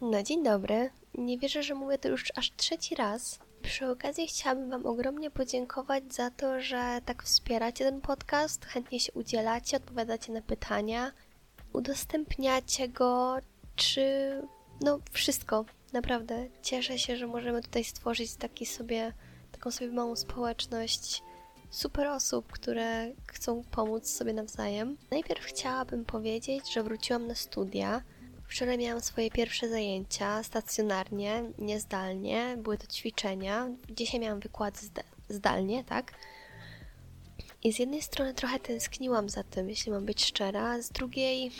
No dzień dobry. Nie wierzę, że mówię to już aż trzeci raz. Przy okazji chciałabym Wam ogromnie podziękować za to, że tak wspieracie ten podcast, chętnie się udzielacie, odpowiadacie na pytania, udostępniacie go, czy no wszystko. Naprawdę cieszę się, że możemy tutaj stworzyć taki sobie, taką sobie małą społeczność super osób, które chcą pomóc sobie nawzajem. Najpierw chciałabym powiedzieć, że wróciłam na studia. Wczoraj miałam swoje pierwsze zajęcia stacjonarnie, niezdalnie. Były to ćwiczenia. Dzisiaj miałam wykład zda zdalnie, tak? I z jednej strony trochę tęskniłam za tym, jeśli mam być szczera, z drugiej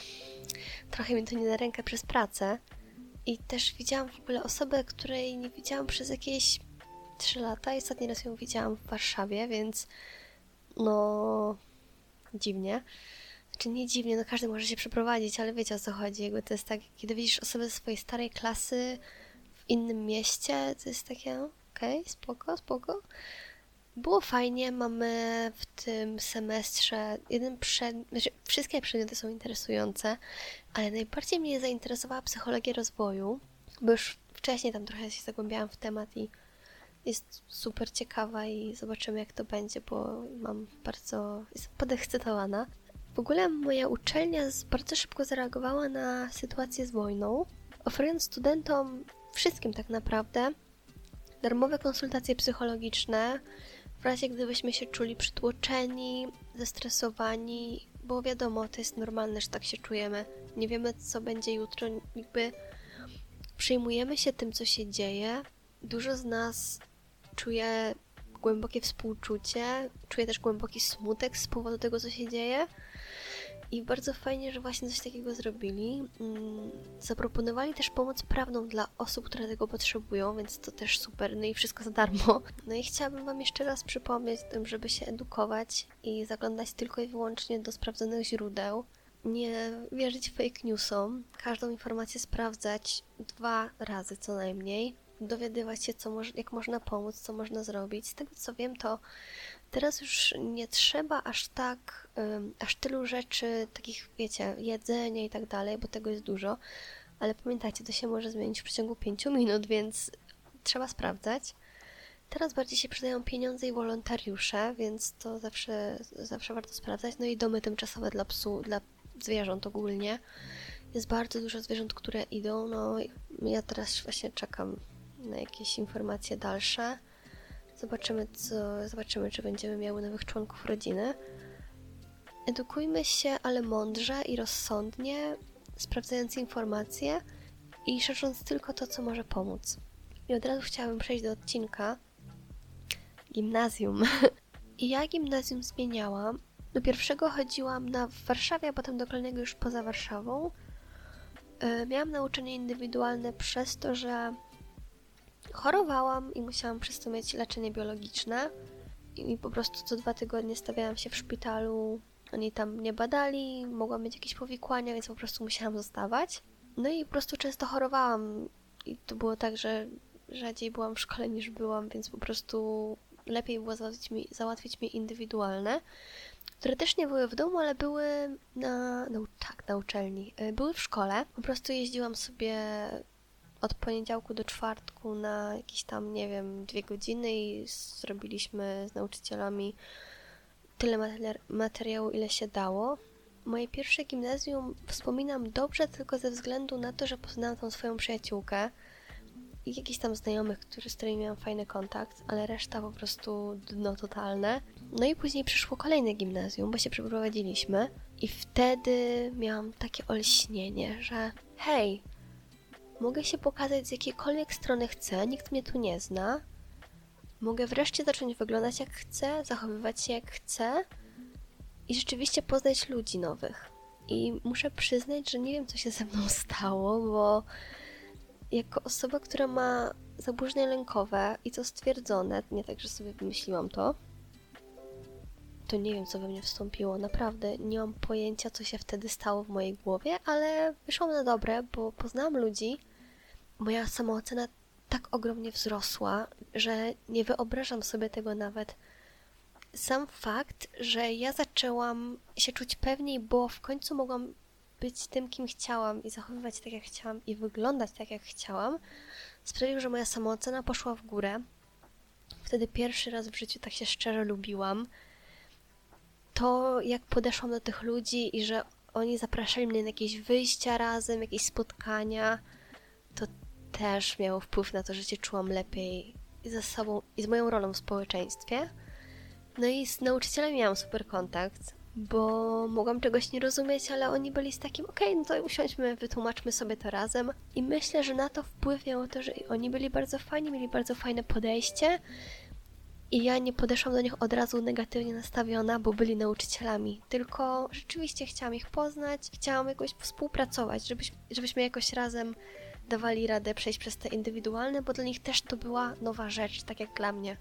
trochę mi to nie na rękę przez pracę. I też widziałam w ogóle osobę, której nie widziałam przez jakieś 3 lata i ostatni raz ją widziałam w Warszawie, więc no dziwnie. Znaczy nie dziwnie, no każdy może się przeprowadzić, ale wiecie o co chodzi. Jakby to jest tak, kiedy widzisz osobę swojej starej klasy w innym mieście, to jest takie, no, okej, okay, spoko, spoko. Było fajnie, mamy w tym semestrze jeden przedmiot, znaczy wszystkie przedmioty są interesujące, ale najbardziej mnie zainteresowała psychologia rozwoju, bo już wcześniej tam trochę się zagłębiałam w temat i jest super ciekawa i zobaczymy jak to będzie, bo mam bardzo, jestem podekscytowana. W ogóle moja uczelnia bardzo szybko zareagowała na sytuację z wojną, oferując studentom, wszystkim tak naprawdę, darmowe konsultacje psychologiczne, w razie gdybyśmy się czuli przytłoczeni, zestresowani, bo wiadomo, to jest normalne, że tak się czujemy. Nie wiemy, co będzie jutro, jakby przyjmujemy się tym, co się dzieje. Dużo z nas czuje głębokie współczucie, czuję też głęboki smutek z powodu tego, co się dzieje. I bardzo fajnie, że właśnie coś takiego zrobili. Mm, zaproponowali też pomoc prawną dla osób, które tego potrzebują, więc to też super. No i wszystko za darmo. No i chciałabym Wam jeszcze raz przypomnieć tym, żeby się edukować i zaglądać tylko i wyłącznie do sprawdzonych źródeł. Nie wierzyć fake newsom, każdą informację sprawdzać dwa razy co najmniej dowiadywać się, co moż, jak można pomóc, co można zrobić. Z tego co wiem, to teraz już nie trzeba aż tak, um, aż tylu rzeczy, takich, wiecie, jedzenia i tak dalej, bo tego jest dużo. Ale pamiętajcie, to się może zmienić w przeciągu 5 minut, więc trzeba sprawdzać. Teraz bardziej się przydają pieniądze i wolontariusze, więc to zawsze, zawsze warto sprawdzać. No i domy tymczasowe dla psu, dla zwierząt ogólnie. Jest bardzo dużo zwierząt, które idą. No, ja teraz właśnie czekam na jakieś informacje dalsze. Zobaczymy, co, zobaczymy, czy będziemy miały nowych członków rodziny. Edukujmy się, ale mądrze i rozsądnie, sprawdzając informacje i szerząc tylko to, co może pomóc. I od razu chciałabym przejść do odcinka gimnazjum. I ja gimnazjum zmieniałam. Do pierwszego chodziłam na w Warszawie, a potem do kolejnego już poza Warszawą. E, miałam nauczanie indywidualne przez to, że chorowałam i musiałam przez to mieć leczenie biologiczne. I po prostu co dwa tygodnie stawiałam się w szpitalu. Oni tam mnie badali, mogłam mieć jakieś powikłania, więc po prostu musiałam zostawać. No i po prostu często chorowałam. I to było tak, że rzadziej byłam w szkole niż byłam, więc po prostu lepiej było załatwić mi, załatwić mi indywidualne, które też nie były w domu, ale były na, no tak, na uczelni. E, były w szkole. Po prostu jeździłam sobie od poniedziałku do czwartku na jakieś tam, nie wiem, dwie godziny i zrobiliśmy z nauczycielami tyle materiału, ile się dało. Moje pierwsze gimnazjum wspominam dobrze tylko ze względu na to, że poznałam tą swoją przyjaciółkę i jakichś tam znajomych, z którymi miałam fajny kontakt, ale reszta po prostu dno totalne. No i później przyszło kolejne gimnazjum, bo się przeprowadziliśmy i wtedy miałam takie olśnienie, że hej, Mogę się pokazać z jakiejkolwiek strony chcę, nikt mnie tu nie zna. Mogę wreszcie zacząć wyglądać jak chcę, zachowywać się jak chcę i rzeczywiście poznać ludzi nowych. I muszę przyznać, że nie wiem, co się ze mną stało, bo jako osoba, która ma zaburzenia lękowe i to stwierdzone, nie tak, że sobie wymyśliłam to, to nie wiem, co we mnie wstąpiło. Naprawdę nie mam pojęcia, co się wtedy stało w mojej głowie, ale wyszłam na dobre, bo poznałam ludzi, moja samoocena tak ogromnie wzrosła, że nie wyobrażam sobie tego nawet. Sam fakt, że ja zaczęłam się czuć pewniej, bo w końcu mogłam być tym, kim chciałam i zachowywać tak, jak chciałam i wyglądać tak, jak chciałam, sprawił, że moja samoocena poszła w górę. Wtedy pierwszy raz w życiu tak się szczerze lubiłam. To, jak podeszłam do tych ludzi i że oni zapraszali mnie na jakieś wyjścia razem, jakieś spotkania, to też miało wpływ na to, że się czułam lepiej ze sobą i z moją rolą w społeczeństwie. No i z nauczycielem miałam super kontakt, bo mogłam czegoś nie rozumieć, ale oni byli z takim, okej, okay, no to usiądźmy, wytłumaczmy sobie to razem. I myślę, że na to wpływ miało to, że oni byli bardzo fajni, mieli bardzo fajne podejście i ja nie podeszłam do nich od razu negatywnie nastawiona, bo byli nauczycielami, tylko rzeczywiście chciałam ich poznać, chciałam jakoś współpracować, żebyś, żebyśmy jakoś razem dawali radę przejść przez te indywidualne, bo dla nich też to była nowa rzecz, tak jak dla mnie.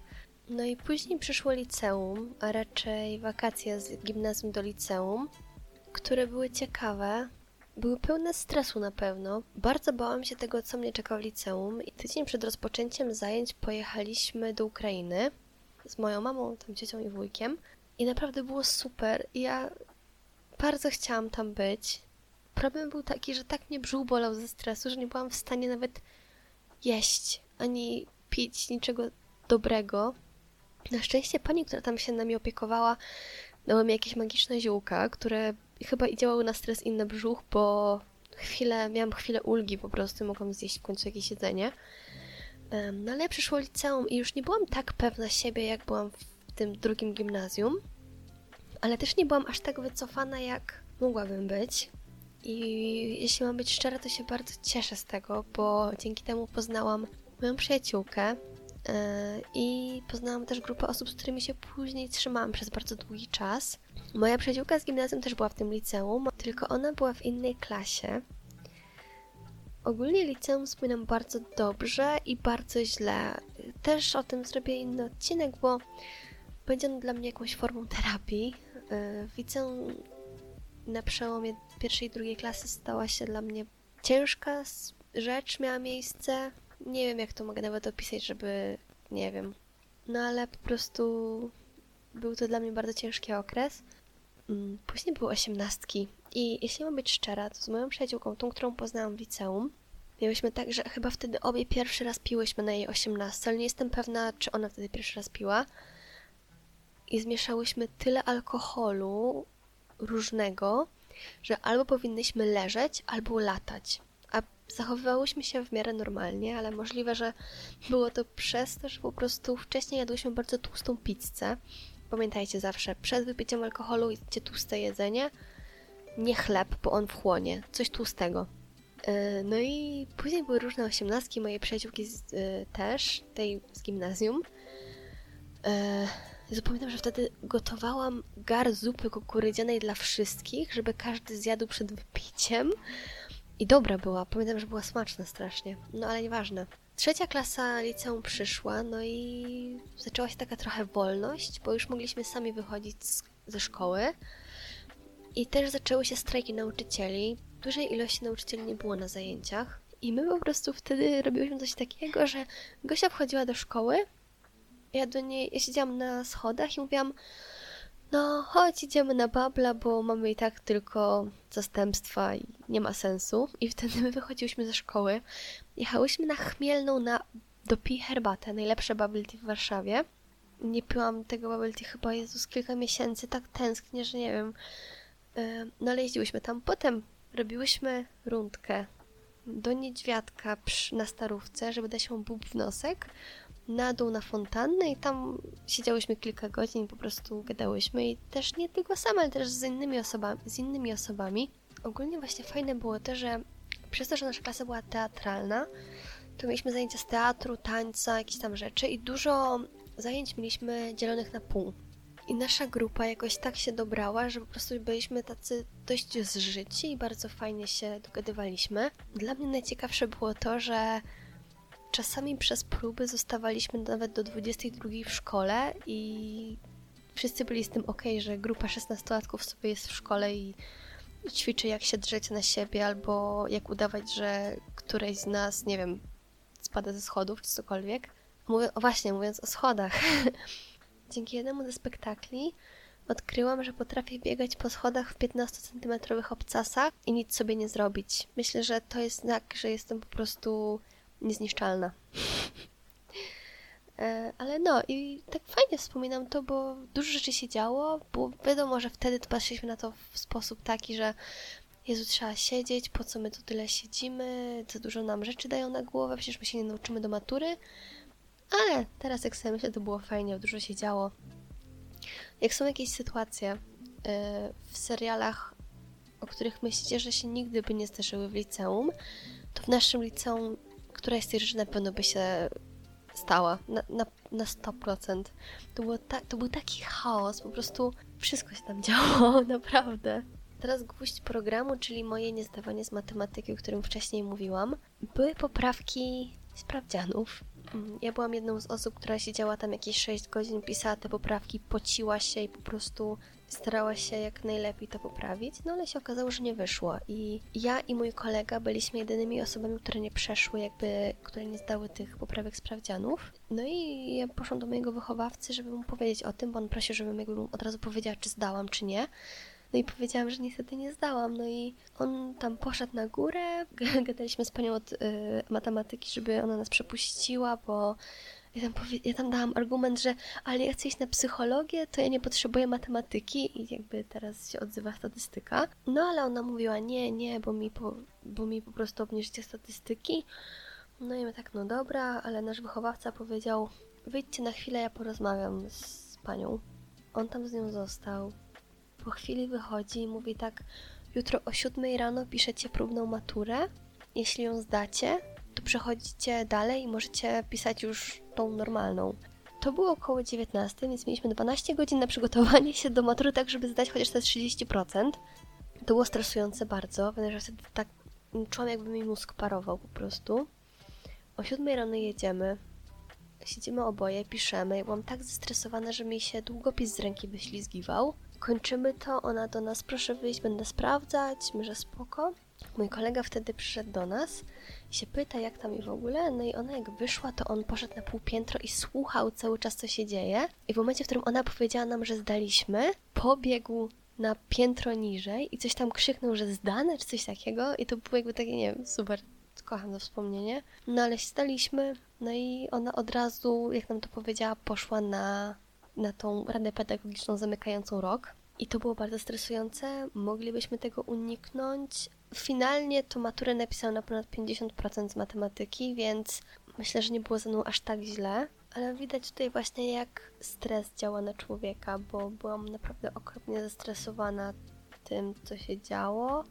No i później przyszło liceum, a raczej wakacje z gimnazjum do liceum, które były ciekawe, były pełne stresu na pewno. Bardzo bałam się tego, co mnie czeka w liceum i tydzień przed rozpoczęciem zajęć pojechaliśmy do Ukrainy z moją mamą, tam ciocią i wujkiem i naprawdę było super. Ja bardzo chciałam tam być. Problem był taki, że tak mnie brzuch bolał ze stresu, że nie byłam w stanie nawet jeść ani pić niczego dobrego. Na szczęście pani, która tam się nami opiekowała, dała mi jakieś magiczne ziółka, które chyba i działały na stres i na brzuch, bo chwilę, miałam chwilę ulgi po prostu, mogłam zjeść w końcu jakieś jedzenie. No ale przyszło liceum i już nie byłam tak pewna siebie, jak byłam w tym drugim gimnazjum, ale też nie byłam aż tak wycofana, jak mogłabym być. I jeśli mam być szczera, to się bardzo cieszę z tego, bo dzięki temu poznałam moją przyjaciółkę, E, I poznałam też grupę osób, z którymi się później trzymałam przez bardzo długi czas. Moja przyjaciółka z gimnazjum też była w tym liceum, tylko ona była w innej klasie. Ogólnie liceum wspominam bardzo dobrze i bardzo źle. Też o tym zrobię inny odcinek, bo będzie on dla mnie jakąś formą terapii. E, w liceum na przełomie pierwszej i drugiej klasy stała się dla mnie ciężka rzecz, miała miejsce nie wiem, jak to mogę nawet opisać, żeby, nie wiem. No ale po prostu był to dla mnie bardzo ciężki okres. Mm, później były osiemnastki i jeśli mam być szczera, to z moją przyjaciółką, tą, którą poznałam w liceum, miałyśmy tak, że chyba wtedy obie pierwszy raz piłyśmy na jej osiemnastce, ale nie jestem pewna, czy ona wtedy pierwszy raz piła. I zmieszałyśmy tyle alkoholu różnego, że albo powinnyśmy leżeć, albo latać zachowywałyśmy się w miarę normalnie, ale możliwe, że było to przez to, że po prostu wcześniej jadłyśmy bardzo tłustą pizzę. Pamiętajcie zawsze, przed wypiciem alkoholu jedzcie tłuste jedzenie, nie chleb, bo on wchłonie, coś tłustego. E, no i później były różne osiemnastki, moje przyjaciółki z, y, też, tej z gimnazjum. E, Zapamiętam, że wtedy gotowałam gar zupy kukurydzianej dla wszystkich, żeby każdy zjadł przed wypiciem. I dobra była, pamiętam, że była smaczna strasznie. No ale nieważne. Trzecia klasa liceum przyszła, no i zaczęła się taka trochę wolność, bo już mogliśmy sami wychodzić z, ze szkoły. I też zaczęły się strajki nauczycieli. Dużej ilości nauczycieli nie było na zajęciach. I my po prostu wtedy robiłyśmy coś takiego, że Gosia wchodziła do szkoły, ja do niej, ja siedziałam na schodach i mówiłam, no chodź idziemy na babla, bo mamy i tak tylko zastępstwa i nie ma sensu. I wtedy my wychodziłyśmy ze szkoły, jechałyśmy na Chmielną na dopij herbatę, najlepsze bubble tea w Warszawie. Nie piłam tego bubble tea chyba, Jezus, kilka miesięcy, tak tęsknię, że nie wiem. No ale jeździłyśmy tam. Potem robiłyśmy rundkę do niedźwiadka na starówce, żeby dać mu bób w nosek na dół na fontannę i tam siedziałyśmy kilka godzin, po prostu gadałyśmy i też nie tylko same, ale też z innymi osobami, z innymi osobami. Ogólnie właśnie fajne było to, że przez to, że nasza klasa była teatralna, to mieliśmy zajęcia z teatru, tańca, jakieś tam rzeczy i dużo zajęć mieliśmy dzielonych na pół. I nasza grupa jakoś tak się dobrała, że po prostu byliśmy tacy dość zżyci i bardzo fajnie się dogadywaliśmy. Dla mnie najciekawsze było to, że Czasami przez próby zostawaliśmy nawet do 22 w szkole i wszyscy byli z tym ok, że grupa 16-latków sobie jest w szkole i ćwiczy jak się drzeć na siebie albo jak udawać, że któreś z nas, nie wiem, spada ze schodów czy cokolwiek. Mówię, właśnie, mówiąc o schodach. Dzięki jednemu ze spektakli Odkryłam, że potrafię biegać po schodach w 15-centymetrowych obcasach i nic sobie nie zrobić. Myślę, że to jest znak, że jestem po prostu niezniszczalna. E, ale no i tak fajnie wspominam to, bo dużo rzeczy się działo, bo wiadomo, że wtedy patrzyliśmy na to w sposób taki, że Jezu, trzeba siedzieć, po co my tu tyle siedzimy, co dużo nam rzeczy dają na głowę, przecież my się nie nauczymy do matury. Ale teraz jak sobie myślę, to było fajnie, dużo się działo. Jak są jakieś sytuacje yy, w serialach, o których myślicie, że się nigdy by nie zdarzyły w liceum, to w naszym liceum któraś z tych rzeczy na pewno by się stała. Na, na, na 100%. To, było ta, to był taki chaos, po prostu wszystko się tam działo, naprawdę. Teraz gwóźdź programu, czyli moje niezdawanie z matematyki, o którym wcześniej mówiłam, były poprawki sprawdzianów. Mm, ja byłam jedną z osób, która siedziała tam jakieś 6 godzin, pisała te poprawki, pociła się i po prostu starała się jak najlepiej to poprawić, no ale się okazało, że nie wyszło. I ja i mój kolega byliśmy jedynymi osobami, które nie przeszły, jakby, które nie zdały tych poprawek sprawdzianów. No i ja poszłam do mojego wychowawcy, żeby mu powiedzieć o tym, bo on prosił, żebym jakby od razu powiedziała, czy zdałam, czy nie. No i powiedziałam, że niestety nie zdałam. No i on tam poszedł na górę. Gadaliśmy z panią od y, matematyki, żeby ona nas przepuściła, bo ja tam, powie- ja tam dałam argument, że ale ja chcę iść na psychologię, to ja nie potrzebuję matematyki i jakby teraz się odzywa statystyka. No ale ona mówiła nie, nie, bo mi po, bo mi po prostu obniżycie statystyki. No i my tak, no dobra, ale nasz wychowawca powiedział wyjdźcie na chwilę, ja porozmawiam z panią. On tam z nią został. Po chwili wychodzi i mówi tak, jutro o 7 rano piszecie próbną maturę. Jeśli ją zdacie, to przechodzicie dalej i możecie pisać już tą normalną. To było około 19, więc mieliśmy 12 godzin na przygotowanie się do matury, tak żeby zdać chociaż te 30%. To było stresujące bardzo, ponieważ wtedy tak czułam, jakby mi mózg parował po prostu. O 7 rano jedziemy, siedzimy oboje, piszemy. Ja byłam tak zestresowana, że mi się długopis z ręki wyślizgiwał. Kończymy to, ona do nas, proszę wyjść, będę sprawdzać, my, spoko. Mój kolega wtedy przyszedł do nas i się pyta, jak tam i w ogóle. No i ona jak wyszła, to on poszedł na półpiętro i słuchał cały czas, co się dzieje. I w momencie, w którym ona powiedziała nam, że zdaliśmy, pobiegł na piętro niżej i coś tam krzyknął, że zdane, czy coś takiego. I to było jakby takie, nie wiem, super, kocham to wspomnienie. No ale zdaliśmy, no i ona od razu, jak nam to powiedziała, poszła na, na tą radę pedagogiczną zamykającą rok. I to było bardzo stresujące, moglibyśmy tego uniknąć. Finalnie to maturę napisałam na ponad 50% z matematyki, więc myślę, że nie było ze mną aż tak źle. Ale widać tutaj właśnie, jak stres działa na człowieka, bo byłam naprawdę okropnie zestresowana tym, co się działo,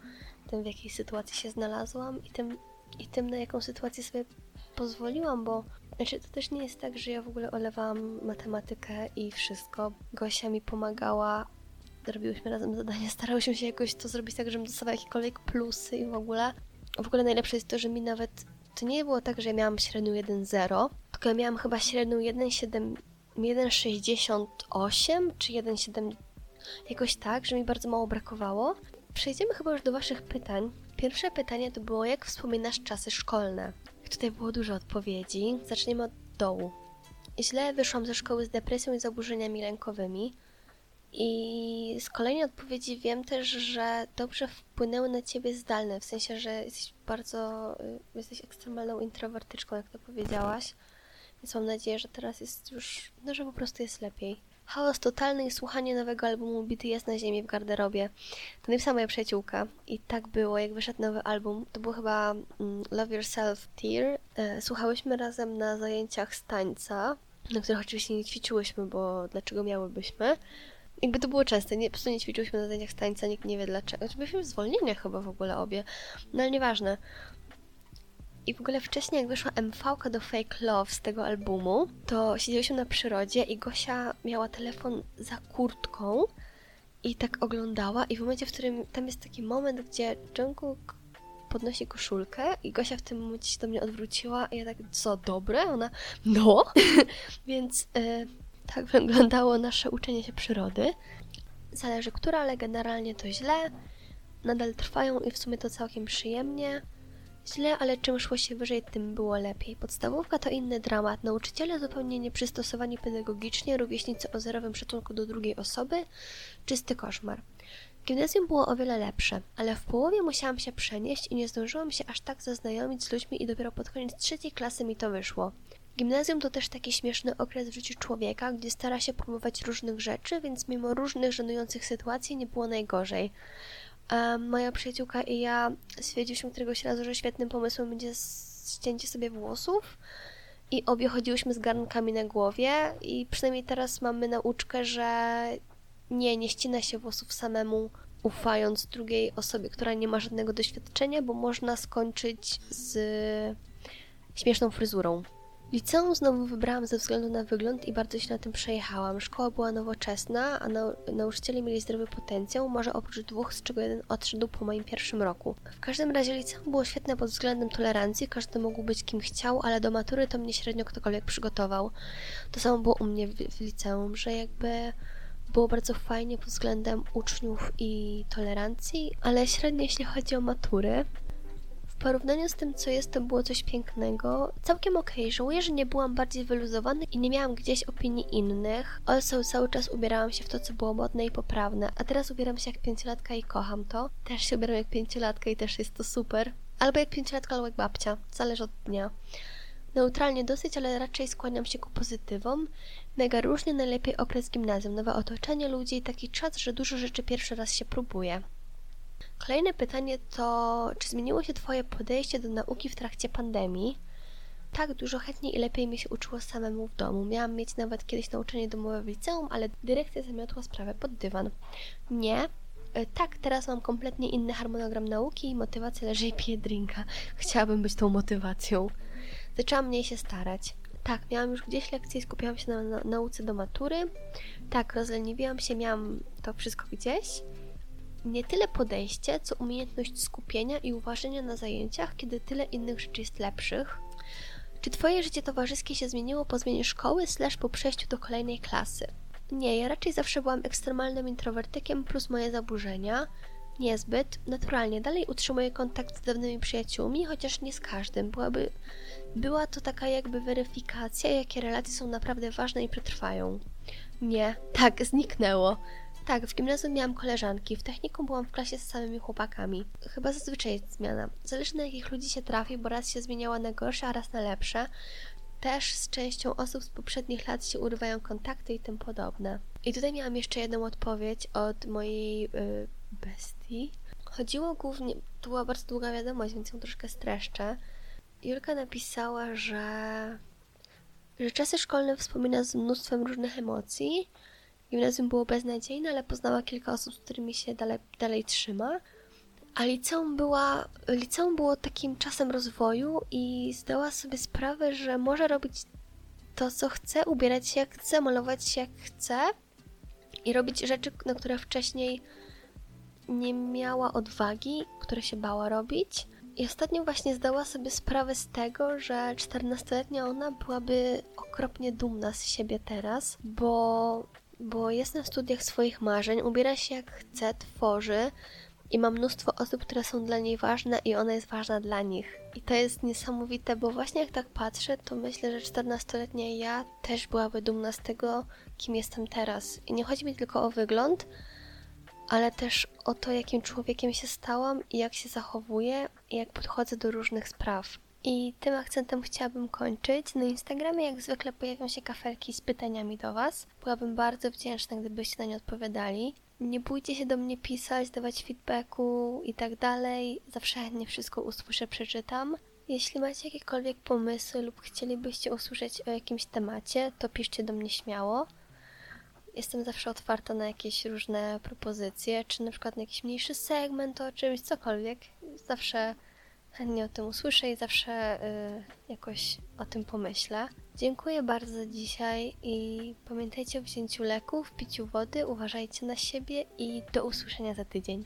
tym, w jakiej sytuacji się znalazłam i tym, i tym na jaką sytuację sobie pozwoliłam, bo znaczy, to też nie jest tak, że ja w ogóle olewałam matematykę i wszystko. Gosia mi pomagała, robiłyśmy razem zadania, starałyśmy się jakoś to zrobić tak, żebym dostawała jakiekolwiek plusy i w ogóle. W ogóle najlepsze jest to, że mi nawet to nie było tak, że ja miałam średnią 1,0, tylko ja miałam chyba średnią 1,7 1,68 czy 1,7 jakoś tak, że mi bardzo mało brakowało. Przejdziemy chyba już do Waszych pytań. Pierwsze pytanie to było, jak wspominasz czasy szkolne? Tutaj było dużo odpowiedzi. Zaczniemy od dołu. Źle wyszłam ze szkoły z depresją i zaburzeniami lękowymi. I z kolejnej odpowiedzi wiem też, że dobrze wpłynęły na ciebie zdalne, w sensie, że jesteś bardzo, y, jesteś ekstremalną introwertyczką, jak to powiedziałaś. Więc mam nadzieję, że teraz jest już, no że po prostu jest lepiej. Chaos totalny i słuchanie nowego albumu Bity jest na ziemi w garderobie. To napisała moja przyjaciółka i tak było, jak wyszedł nowy album. To był chyba mm, Love Yourself Tear. E, słuchałyśmy razem na zajęciach z tańca, na których oczywiście nie ćwiczyłyśmy, bo dlaczego miałybyśmy. Jakby to było częste, nie, po prostu nie ćwiczyłyśmy na zajęciach tańca, nikt nie wie dlaczego. Znaczy, byliśmy zwolnienia chyba w ogóle obie, no ale nieważne. I w ogóle wcześniej, jak wyszła MV do Fake Love z tego albumu, to siedzieliśmy na przyrodzie i Gosia miała telefon za kurtką i tak oglądała i w momencie, w którym tam jest taki moment, gdzie Jungkook podnosi koszulkę i Gosia w tym momencie się do mnie odwróciła i ja tak, co, dobre? Ona, no! Więc y, tak wyglądało nasze uczenie się przyrody. Zależy która, ale generalnie to źle. Nadal trwają i w sumie to całkiem przyjemnie. źle, ale czym szło się wyżej, tym było lepiej. Podstawówka to inny dramat. Nauczyciele zupełnie nieprzystosowani pedagogicznie, rówieśnicy o zerowym szacunku do drugiej osoby, czysty koszmar. Gimnazjum było o wiele lepsze, ale w połowie musiałam się przenieść i nie zdążyłam się aż tak zaznajomić z ludźmi i dopiero pod koniec trzeciej klasy mi to wyszło. Gimnazjum to też taki śmieszny okres w życiu człowieka, gdzie stara się próbować różnych rzeczy, więc mimo różnych żenujących sytuacji nie było najgorzej. Moja przyjaciółka i ja stwierdziliśmy któregoś razu, że świetnym pomysłem będzie ścięcie sobie włosów i obie chodziłyśmy z garnkami na głowie i przynajmniej teraz mamy nauczkę, że nie, nie ścina się włosów samemu, ufając drugiej osobie, która nie ma żadnego doświadczenia, bo można skończyć z śmieszną fryzurą. Liceum znowu wybrałam ze względu na wygląd i bardzo się na tym przejechałam. Szkoła była nowoczesna, a nau nauczyciele mieli zdrowy potencjał, może oprócz dwóch, z czego jeden odszedł po moim pierwszym roku. W każdym razie liceum było świetne pod względem tolerancji, każdy mógł być kim chciał, ale do matury to mnie średnio ktokolwiek przygotował. To samo było u mnie w, w liceum, że jakby było bardzo fajnie pod względem uczniów i tolerancji, ale średnio jeśli chodzi o matury. Porównaniu z tym, co jest, to było coś pięknego. Całkiem okej. Okay. Żałuję, że nie byłam bardziej wyluzowany i nie miałam gdzieś opinii innych. Also cały czas ubierałam się w to, co było modne i poprawne. A teraz ubieram się jak pięciolatka i kocham to. Też się ubieram jak pięciolatka i też jest to super. Albo jak pięciolatka, albo jak babcia. Zależy od dnia. Neutralnie dosyć, ale raczej skłaniam się ku pozytywom. Mega różnie, najlepiej okres gimnazjum, nowe otoczenie ludzi i taki czas, że dużo rzeczy pierwszy raz się próbuje. Kolejne pytanie to, czy zmieniło się Twoje podejście do nauki w trakcie pandemii? Tak, dużo chętniej i lepiej mi się uczyło samemu w domu. Miałam mieć nawet kiedyś nauczanie domowe w liceum, ale dyrekcja zamiotła sprawę pod dywan. Nie. E, tak, teraz mam kompletnie inny harmonogram nauki i motywacja leży i piję drinka. Chciałabym być tą motywacją. Zaczęłam mniej się starać. Tak, miałam już gdzieś lekcje i skupiałam się na nauce do matury. Tak, rozleniwiłam się, miałam to wszystko gdzieś. Nie tyle podejście, co umiejętność skupienia i uważania na zajęciach, kiedy tyle innych rzeczy jest lepszych. Czy twoje życie towarzyskie się zmieniło po zmianie szkoły, slash po przejściu do kolejnej klasy? Nie, ja raczej zawsze byłam ekstremalnym introwertykiem plus moje zaburzenia. Niezbyt. Naturalnie dalej utrzymuję kontakt z dawnymi przyjaciółmi, chociaż nie z każdym. Byłaby była to taka jakby weryfikacja, jakie relacje są naprawdę ważne i przetrwają. Nie, tak, zniknęło. Tak, w gimnazjum miałam koleżanki, w technikum byłam w klasie z samymi chłopakami. Chyba zazwyczaj jest zmiana. Zależy na jakich ludzi się trafi, bo raz się zmieniała na gorsze, a raz na lepsze. Też z częścią osób z poprzednich lat się urywają kontakty i tym podobne. I tutaj miałam jeszcze jedną odpowiedź od mojej yy, bestii. Chodziło głównie, to była bardzo długa wiadomość, więc ją troszkę streszczę. Julka napisała, że, że czasy szkolne wspomina z mnóstwem różnych emocji. Gimnazjum było beznadziejne, ale poznała kilka osób, z którymi się dalej, dalej trzyma. A liceum, była, liceum było takim czasem rozwoju i zdała sobie sprawę, że może robić to, co chce, ubierać się jak chce, malować się jak chce i robić rzeczy, na które wcześniej nie miała odwagi, które się bała robić. I ostatnio właśnie zdała sobie sprawę z tego, że 14-letnia ona byłaby okropnie dumna z siebie teraz, bo, bo jest na studiach swoich marzeń, ubiera się jak chce, tworzy i ma mnóstwo osób, które są dla niej ważne i ona jest ważna dla nich. I to jest niesamowite, bo właśnie jak tak patrzę, to myślę, że 14-letnia ja też byłaby dumna z tego, kim jestem teraz. I nie chodzi mi tylko o wygląd, ale też o to, jakim człowiekiem się stałam i jak się zachowuję i jak podchodzę do różnych spraw. I tym akcentem chciałabym kończyć. Na Instagramie jak zwykle pojawią się kafelki z pytaniami do Was. Byłabym bardzo wdzięczna, gdybyście na nie odpowiadali. Nie bójcie się do mnie pisać, dawać feedbacku i tak dalej. Zawsze chętnie wszystko usłyszę, przeczytam. Jeśli macie jakiekolwiek pomysły lub chcielibyście usłyszeć o jakimś temacie, to piszcie do mnie śmiało. Jestem zawsze otwarta na jakieś różne propozycje, czy na przykład na jakiś mniejszy segment o czymś, cokolwiek. Zawsze chętnie o tym usłyszę i zawsze y, jakoś o tym pomyślę. Dziękuję bardzo dzisiaj i pamiętajcie o wzięciu leków, piciu wody, uważajcie na siebie i do usłyszenia za tydzień.